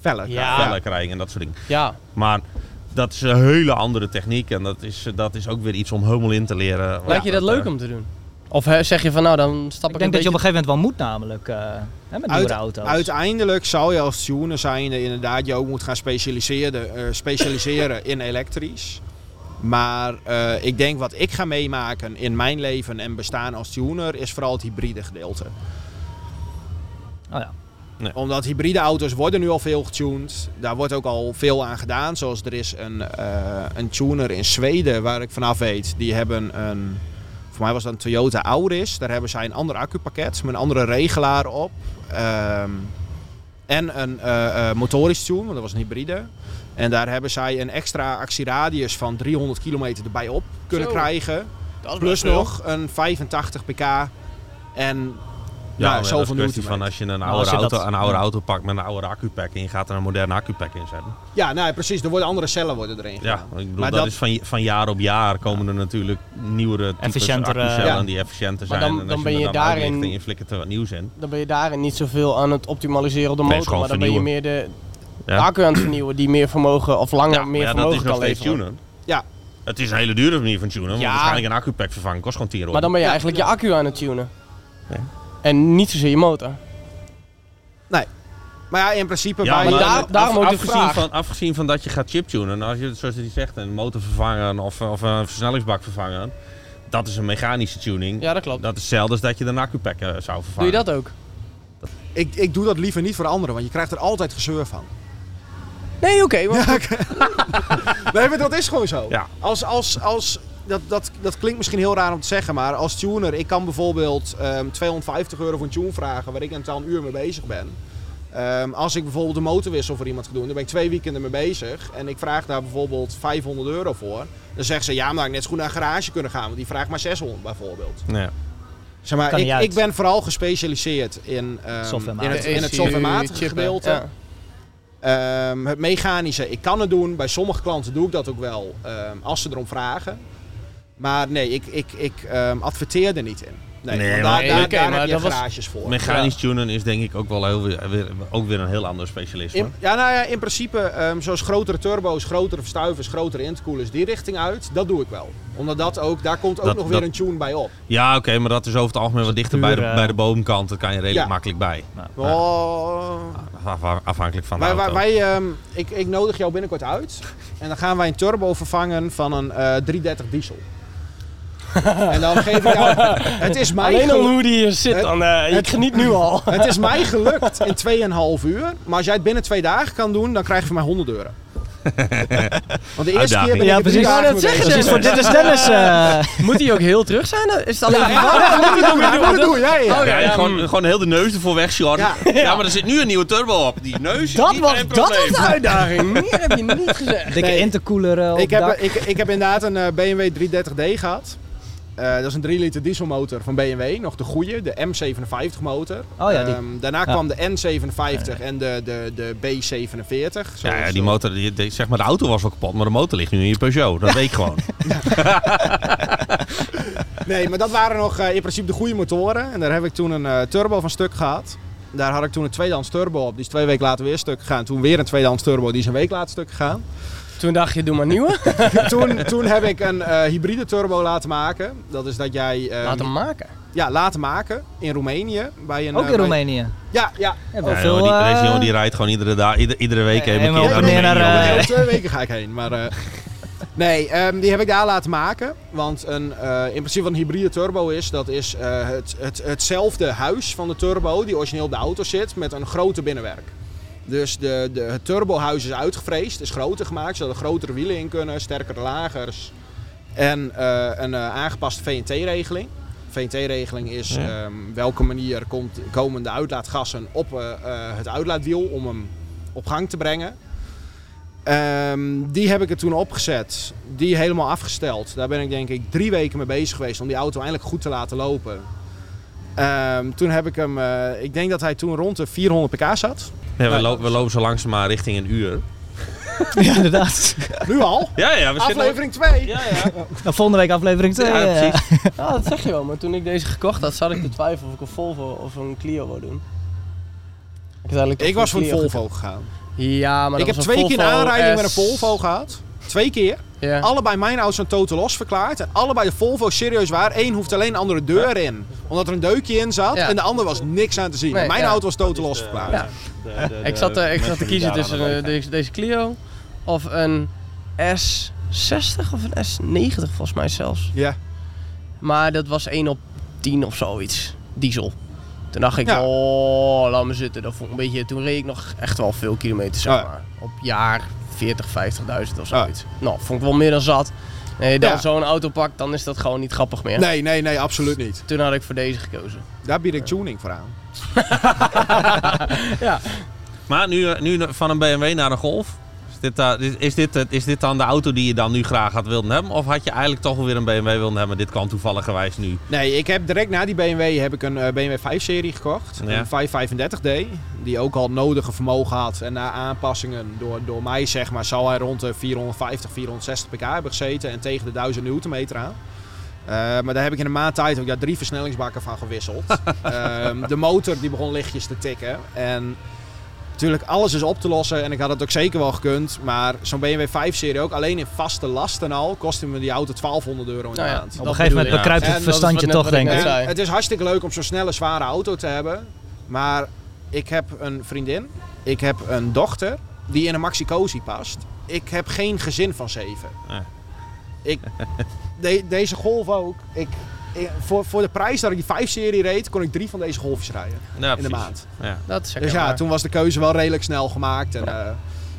Feller. Ja. krijgen en dat soort dingen. ja, Maar dat is een hele andere techniek en dat is, dat is ook weer iets om helemaal in te leren. lijkt je dat leuk om te doen? Of zeg je van nou, dan stap ik, Ik denk dat je op een gegeven moment wel moet namelijk, eh, hè, met nieuwe auto's. Uiteindelijk zou je als tuner zijnde inderdaad je ook moet gaan specialiseren, eh, specialiseren in elektrisch. Maar eh, ik denk wat ik ga meemaken in mijn leven en bestaan als tuner is vooral het hybride gedeelte. Oh ja. Omdat hybride auto's worden nu al veel getuned. Daar wordt ook al veel aan gedaan. Zoals er is een, eh, een tuner in Zweden waar ik vanaf weet. Die hebben een, voor mij was dat een Toyota Auris. Daar hebben zij een ander accupakket met een andere regelaar op. Ehm, en een eh, eh, motorisch tune, want dat was een hybride. En daar hebben zij een extra actieradius van 300 kilometer erbij op kunnen Zo. krijgen. Dat is Plus nog een 85 pk en Ja, ja, maar dat is zoveel een kwestie van als je een oude, als je auto, dat- een oude ja. auto pakt met een oude accupack en je gaat er een moderne accupack in zetten. Ja, nou, precies. Er worden andere cellen worden erin Ja, gedaan. ik bedoel, Maar dat, dat- is van, van jaar op jaar komen er natuurlijk nieuwere Efficiëntere, accucellen ja. die efficiënter Maar zijn. dan- en dan als ben je, dan daarin- en je flikkert er wat nieuws in. Dan ben je daarin niet zoveel aan het optimaliseren op de motor, maar dan ben je meer de Ja. accu aan het vernieuwen die meer vermogen of langer Ja, maar meer ja, dat vermogen is nog kan steeds leveren. tunen. Ja. Het is een hele dure manier van tunen, want Ja. waarschijnlijk een accupack vervangen kost gewoon 10 euro. Maar dan ben je Ja, eigenlijk je accu aan het tunen. Ja. En niet zozeer je motor. Maar ja, in principe Ja, bij... maar daar- af- daarom ook de afgezien vraag. Van, afgezien van dat je gaat chiptunen, als je zoals hij zegt, een motor vervangen of, of een versnellingsbak vervangen, dat is een mechanische tuning. Ja, dat klopt. Dat is hetzelfde als dat je een accupack eh, zou vervangen. Doe je dat ook? ik, ik doe dat liever niet voor anderen, want je krijgt er altijd gezeur van. Nee, oké. maar Nee, maar dat is gewoon zo. Ja. Als, als, als, dat, dat, dat klinkt misschien heel raar om te zeggen, maar als tuner, ik kan bijvoorbeeld ehm 250 euro voor een tune vragen waar ik een uur mee bezig ben. Ehm, als ik bijvoorbeeld een motorwissel voor iemand ga doen, dan ben ik twee weekenden mee bezig. En ik vraag daar bijvoorbeeld 500 euro voor. Dan zeggen ze, ja, maar ik had net zo goed naar een garage kunnen gaan, want die vraagt maar 600 bijvoorbeeld. Ja. Zeg maar, ik, ik ben vooral gespecialiseerd in, ehm, in het, in het softwarematige gedeelte. Ja. Ehm, het mechanische, ik kan het doen. Bij sommige klanten doe ik dat ook wel, ehm, als ze erom vragen. Maar nee, ik, ik, ik ehm, adverteer er niet in. Nee, Nee, want maar- daar, daar, daar maar heb je garages voor. Mechanisch tunen is denk ik ook wel heel, weer, ook weer een heel ander specialisme. In, ja, nou ja, in principe, ehm, zoals grotere turbo's, grotere verstuivers, grotere intercoolers, die richting uit, dat doe ik wel. Omdat dat ook, daar komt ook Dat- nog dat- weer een tune bij op. Ja, oké, maar dat is over het algemeen wat dichter bij de, bij de boomkant. Dat kan je redelijk Ja. makkelijk bij. Nou, Oh. Af- afhankelijk van de Wij, wij, auto. wij, ehm, ik, ik nodig jou binnenkort uit. En dan gaan wij een turbo vervangen van een eh 330 diesel. en dan geef ik jou... Het is mij Alleen al gelukt. hoe die hier zit, Het- dan eh ik geniet nu al. Het is mij gelukt in 2,5 uur. Maar als jij het binnen twee dagen kan doen, dan krijg je van mij 100 euro. Want de eerste Uitdaging. keer ben ik Ja, precies. net zeggen, Precies, voor dit is Dennis. eh, Moet hij ook heel terug zijn? Is het alleen Ja, ja, ja, ja, dat doen, ja, ja. Oh, ja, Ja, ja, gewoon, gewoon heel de neus ervoor weg, Sjord. Ja. Ja. maar er zit nu een nieuwe turbo op. Die neus Dat was- dat probleem. de uitdaging. Meer heb je niet gezegd. dikke Nee. intercooler eh, op Ik heb, dak. ik, ik heb inderdaad een BMW 330d gehad. Eh, dat is een 3 liter dieselmotor van BMW, nog de goede, de M57 motor. Oh ja, die. Ehm, daarna Ja. kwam de N57 en de, de, de B47. Ja, die motor, die, die- zeg maar, de auto was wel kapot, maar de motor ligt nu in je Peugeot. Dat weet ik gewoon. Nee, maar dat waren nog eh, in principe de goede motoren. En daar heb ik toen een eh, turbo van stuk gehad. Daar had ik toen een tweedehands turbo op. Die is twee weken later weer stuk gegaan. Toen weer een tweedehands turbo, die is een week later stuk gegaan. Toen dacht je, doe maar nieuwe. toen, toen heb ik een eh, hybride turbo laten maken. Dat is dat jij... eh, Laat hem maken. Ja, laten maken in Roemenië. Bij een, Ook eh, in bij- Roemenië. Ja, ja. Ja, veel, jongen, die, deze eh, jongen die rijdt gewoon iedere, dag, ieder- iedere week Eh, even een keer naar Roemenië. eh, twee weken ga ik heen. Maar, eh, nee, ehm, die heb ik daar laten maken. Want een, eh, in principe wat een hybride turbo is, dat is eh, het, het, hetzelfde huis van de turbo die origineel op de auto zit, met een grote binnenwerk. Dus de, de, het turbohuis is uitgevreesd, is groter gemaakt, zodat er grotere wielen in kunnen, sterkere lagers. En eh, een eh, aangepaste VNT-regeling. VNT-regeling is Ja. ehm, welke manier komt, komen de uitlaatgassen op eh, het uitlaatwiel om hem op gang te brengen. Ehm, die heb ik er toen opgezet. Die helemaal afgesteld. Daar ben ik denk ik drie weken mee bezig geweest om die auto eindelijk goed te laten lopen. Ehm, toen heb ik hem, eh, ik denk dat hij toen rond de 400 pk zat. We, lo- we lopen zo langzaam maar richting een uur. ja, inderdaad. Nu al. Ja, ja, we. Aflevering 2. Ja, ja. Nou, volgende week aflevering 2. Ja, precies. Ja, dat zeg je wel. Maar toen ik deze gekocht had, zat ik te twijfelen of ik een Volvo of een Clio wou doen. Ik, Ik was voor een Volvo gegaan. ge- Ja, maar ik heb twee keer een aanrijding met een. Volvo gehad. Twee keer. Ja. Allebei mijn auto's zijn totaal los verklaard. En allebei de Volvo serieus waar. Eén hoeft alleen een andere deur in. Omdat er een deukje in zat. Ja. En de andere was niks aan te zien. Nee, mijn ja. auto was totaal los verklaard. Ja. Ik zat, eh, ik zat te kiezen tussen eh, deze, deze Clio of een S60 of een S90 volgens mij zelfs. Ja. Maar dat was 1 op 10 of zoiets. Diesel. Toen dacht ik, Ja. oh, laat me zitten. Dat vond ik een beetje, toen reed ik nog echt wel veel kilometers, zeg ja. maar. Op jaar 40, 50.000 of zoiets. Nou, vond ik wel meer dan zat. Nee, dan Ja. zo'n auto pakt, dan is dat gewoon niet grappig meer. Nee, nee, nee, absoluut niet. Toen had ik voor deze gekozen. Daar bied ik tuning voor aan. Ja. Maar nu, eh, nu van een BMW naar een Golf. Is dit, eh, is, is, dit, is dit dan de auto die je dan nu graag had willen hebben? Of had je eigenlijk toch wel weer een BMW willen hebben? Dit kan toevalligerwijs nu. Nee, ik heb direct na die BMW heb ik een eh, BMW 5-serie gekocht. Ja. Een 535D. Die ook al het nodige vermogen had. En na aanpassingen door, door mij zeg maar, zal hij rond de 450, 460 pk hebben gezeten. En tegen de 1000 newtonmeter aan. Eh, maar daar heb ik in een maand tijd ook ja, drie versnellingsbakken van gewisseld. Ehm, de motor die begon lichtjes te tikken. En natuurlijk alles is op te lossen. En ik had het ook zeker wel gekund. Maar zo'n BMW 5-serie ook alleen in vaste lasten al kostte me die auto 1200 euro in de Nou ja, maand. Op een gegeven moment bekruipt het verstandje toch, denk ik. En het is hartstikke leuk om zo'n snelle, zware auto te hebben. Maar ik heb een vriendin, ik heb een dochter die in een Maxi Cosi past. Ik heb geen gezin van zeven. Nee. Ik, de- deze Golf ook. Ik- voor, voor de prijs dat ik die 5-serie reed, kon ik drie van deze Golfjes rijden Ja, in de maand. Ja. Dat is Dus ja, toen was de keuze wel redelijk snel gemaakt. En, eh,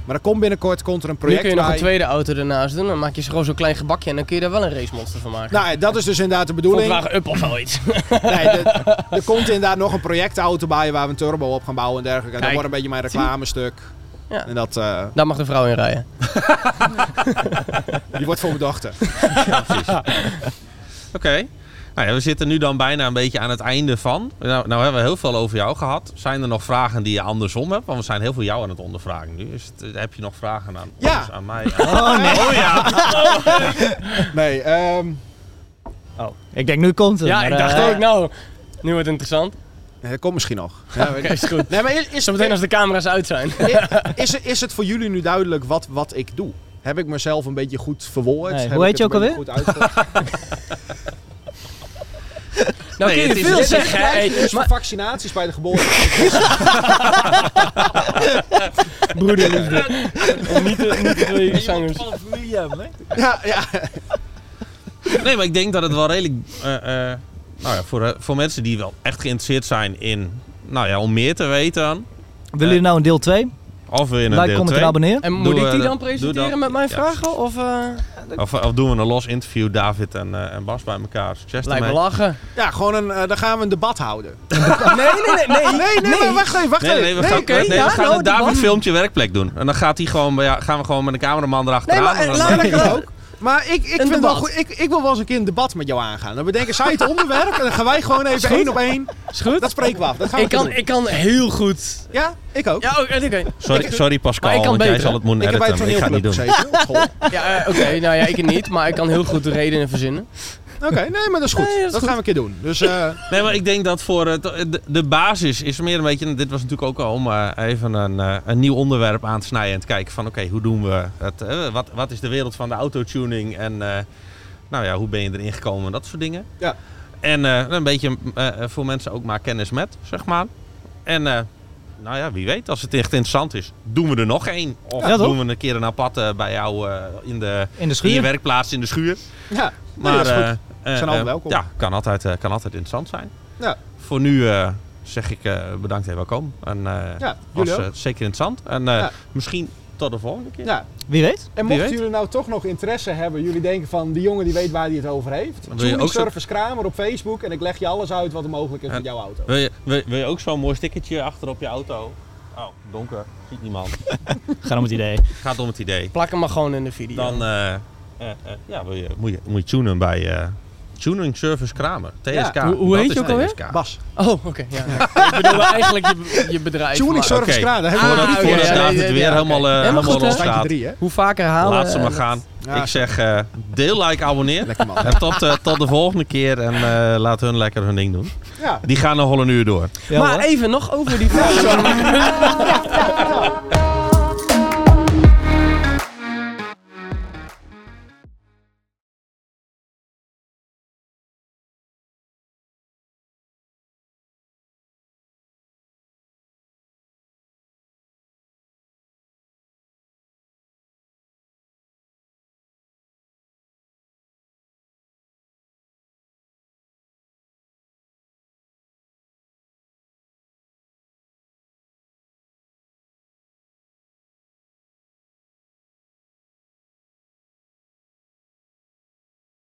maar er komt binnenkort komt er een Nu project kun je nog een tweede auto ernaast doen. Dan maak je gewoon zo'n klein gebakje en dan kun je daar wel een racemonster van maken. Nou, ja, dat is dus inderdaad de bedoeling. Volkswagen Up of zoiets. Nee, de- er komt inderdaad nog een projectauto bij waar we een turbo op gaan bouwen en dergelijke. En dat wordt een beetje mijn reclamestuk. Ja. En dat, eh, Daar mag de vrouw in rijden. die wordt voor mijn dochter. Oké. Nou ja, we zitten nu dan bijna een beetje aan het einde van. Nou, nou hebben we heel veel over jou gehad. Zijn er nog vragen die je andersom hebt? Want we zijn heel veel jou aan het ondervragen nu. Is het, heb je nog vragen aan, Ja. anders aan mij? Oh nee. Oh ja. Nee, ehm, Oh, ik denk nu komt het. Ja, maar, ik dacht eh, ook, nou, nu wordt het interessant. nee, dat komt misschien nog. Ja, Oké, is goed. nee, maar is, is, Zometeen als de camera's uit zijn. is, is het voor jullie nu duidelijk wat, wat ik doe? Heb ik mezelf een beetje goed verwoord? Nee, Heb hoe ik heet je het ook een beetje Goed uitgelegd? Nou Nee, kun je het is- veel zeggen. Hey, dus maar vaccinaties bij de geboorte. broederliefde. Om niet te, niet te twee zangers. ja, ja. Nee, maar ik denk dat het wel redelijk... eh, eh, nou ja, voor, eh, voor mensen die wel echt geïnteresseerd zijn in... Nou ja, om meer te weten dan. Willen jullie nou een deel 2? Of wil je een Like, deel comment 2? en abonneer. En moet ik die dan presenteren dan. met mijn Ja. vragen? Of uh, Of, of doen we een los interview, David en, eh, en Bas bij elkaar. Succes lijkt me lachen? Ja, gewoon een, eh, dan gaan we een debat houden. Nee, nee, nee, nee. Nee, nee, maar wacht even, wacht even. nee, we gaan, oké, nee, ja, we gaan nou, een David filmpje werkplek doen. En dan gaat hij gewoon, ja, gaan we gewoon met een cameraman erachteraan. Nee, maar en eh, dan- ook. Maar ik, ik, vind het wel debat. goed, ik, ik wil wel eens een keer een debat met jou aangaan. Dan bedenken zij het onderwerp en dan gaan wij gewoon even één op één. Is goed? Dat spreken we af. Dat gaan we Ik kan, doen. ik kan heel goed. Ja, ik ook. Ja, oké. oké. Sorry, sorry Pascal, ik kan want jij zal het moeten ik heb bij het editen, maar ik ga het niet doen. Ja, eh, oké. nou ja, ik niet. Maar ik kan heel goed de redenen verzinnen. Oké, nee, maar dat is goed. Nee, dat dat is goed. gaan we een keer doen. Dus eh, Nee, maar ik denk dat voor het, de, de basis is meer een beetje... Dit was natuurlijk ook al om eh, even een, eh, een nieuw onderwerp aan te snijden. En te kijken van, oké, hoe doen we het? eh, wat, wat is de wereld van de autotuning? En eh, nou ja, hoe ben je erin gekomen? en Dat soort dingen. Ja. En eh, een beetje eh, voor mensen ook maar kennis met, zeg maar. En eh, nou ja, wie weet, als het echt interessant is, doen we er nog één. Of Ja, doen we een keer een aparte bij jou eh, in, de, In de in je werkplaats in de schuur. ja, Maar nee, dat is goed. Eh, Zijn altijd eh, welkom. Ja, kan altijd, eh, kan altijd interessant zijn. Ja. Voor nu eh, zeg ik eh, bedankt en welkom. En eh Ja, was zeker interessant. En eh, Ja. misschien tot de volgende keer. Ja. Wie weet. En mochten weet. jullie nou toch nog interesse hebben, jullie denken van die jongen die weet waar hij het over heeft. Dan wil je ook zo- Service Kramer op Facebook en ik leg je alles uit wat er mogelijk is En- met jouw auto. Wil, je, wil, wil je ook zo'n mooi stickertje achter op je auto? Oh, donker. Ziet niemand. Ga om het idee. Gaat om het idee. Plak hem maar gewoon in de video. Dan ja, wil je, moet, je, moet je tunen bij eh, Tuning Service Kramer. TSK. Ja, hoe- hoe heet je ook alweer? TSK. Bas. Oh, oké. ja. ik bedoel eigenlijk je, je bedrijf. Tuning maar- Service Oké. Kramer, we Ah. Voordat. David ja, weer ja, helemaal, eh, Helemaal goed, los staat. drie? Hoe vaker halen. Laat ze maar gaan. Ja, ik zeg eh, deel, like, abonneer. Lekker man. En tot, eh, tot de volgende keer en eh, laat hun lekker hun ding doen. Ja. Die gaan nog wel een uur door. Ja, maar hoor. even nog over die vraag.